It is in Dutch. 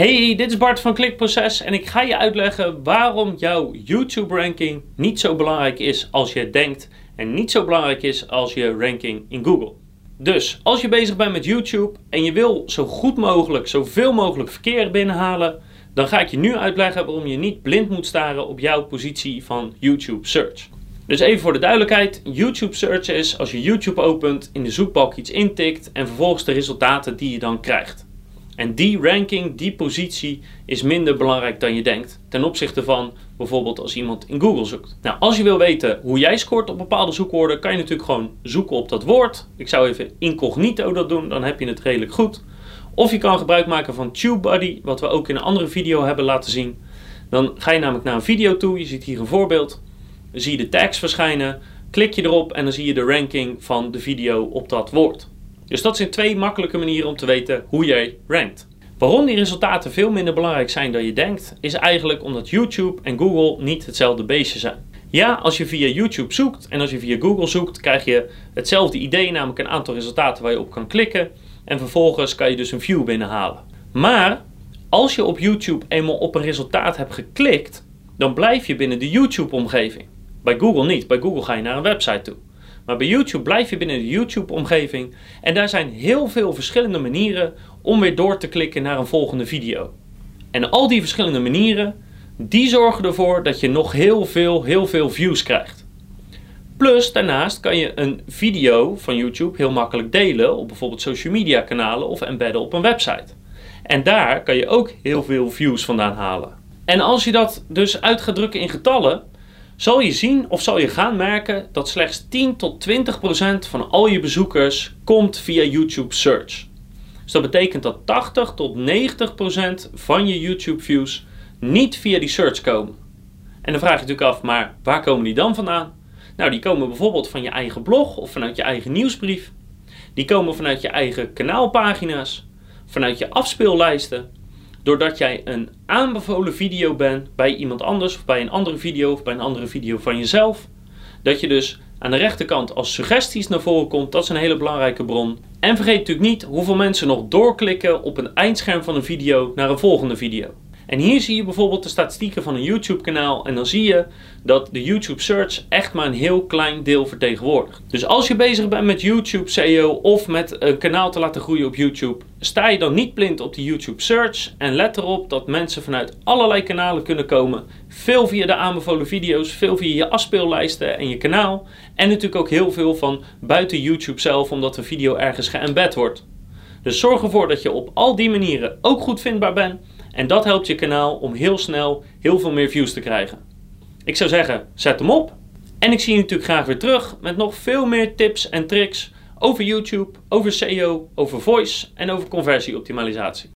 Hey, dit is Bart van Klikproces en ik ga je uitleggen waarom jouw YouTube ranking niet zo belangrijk is als je denkt en niet zo belangrijk is als je ranking in Google. Dus als je bezig bent met YouTube en je wil zo goed mogelijk, zoveel mogelijk verkeer binnenhalen, dan ga ik je nu uitleggen waarom je niet blind moet staren op jouw positie van YouTube Search. Dus even voor de duidelijkheid, YouTube Search is als je YouTube opent, in de zoekbalk iets intikt en vervolgens de resultaten die je dan krijgt. En die ranking, die positie is minder belangrijk dan je denkt. Ten opzichte van bijvoorbeeld als iemand in Google zoekt. Nou, als je wil weten hoe jij scoort op bepaalde zoekwoorden, kan je natuurlijk gewoon zoeken op dat woord. Ik zou even incognito dat doen, dan heb je het redelijk goed. Of je kan gebruik maken van TubeBuddy, wat we ook in een andere video hebben laten zien. Dan ga je namelijk naar een video toe, je ziet hier een voorbeeld. Dan zie je de tags verschijnen, klik je erop en dan zie je de ranking van de video op dat woord. Dus dat zijn twee makkelijke manieren om te weten hoe jij rankt. Waarom die resultaten veel minder belangrijk zijn dan je denkt, is eigenlijk omdat YouTube en Google niet hetzelfde beestje zijn. Ja, als je via YouTube zoekt en als je via Google zoekt, krijg je hetzelfde idee, namelijk een aantal resultaten waar je op kan klikken. En vervolgens kan je dus een view binnenhalen. Maar als je op YouTube eenmaal op een resultaat hebt geklikt, dan blijf je binnen de YouTube-omgeving. Bij Google niet. Bij Google ga je naar een website toe. Maar bij YouTube blijf je binnen de YouTube-omgeving. En daar zijn heel veel verschillende manieren om weer door te klikken naar een volgende video. En al die verschillende manieren, die zorgen ervoor dat je nog heel veel, heel veel views krijgt. Plus, daarnaast kan je een video van YouTube heel makkelijk delen op bijvoorbeeld social media kanalen of embedden op een website. En daar kan je ook heel veel views vandaan halen. En als je dat dus uit gaat drukken in getallen, zal je zien of zal je gaan merken dat slechts 10 tot 20 procent van al je bezoekers komt via YouTube Search. Dus dat betekent dat 80 tot 90 procent van je YouTube views niet via die search komen. En dan vraag je natuurlijk af, maar waar komen die dan vandaan? Nou, die komen bijvoorbeeld van je eigen blog of vanuit je eigen nieuwsbrief. Die komen vanuit je eigen kanaalpagina's, vanuit je afspeellijsten doordat jij een aanbevolen video bent bij iemand anders, of bij een andere video, of bij een andere video van jezelf. Dat je dus aan de rechterkant als suggesties naar voren komt, dat is een hele belangrijke bron. En vergeet natuurlijk niet hoeveel mensen nog doorklikken op een eindscherm van een video naar een volgende video. En hier zie je bijvoorbeeld de statistieken van een YouTube kanaal en dan zie je dat de YouTube search echt maar een heel klein deel vertegenwoordigt. Dus als je bezig bent met YouTube SEO of met een kanaal te laten groeien op YouTube, sta je dan niet blind op de YouTube search en let erop dat mensen vanuit allerlei kanalen kunnen komen. Veel via de aanbevolen video's, veel via je afspeellijsten en je kanaal en natuurlijk ook heel veel van buiten YouTube zelf omdat een video ergens geëmbed wordt. Dus zorg ervoor dat je op al die manieren ook goed vindbaar bent en dat helpt je kanaal om heel snel heel veel meer views te krijgen. Ik zou zeggen, zet hem op. En ik zie je natuurlijk graag weer terug met nog veel meer tips en tricks over YouTube, over SEO, over voice en over conversieoptimalisatie.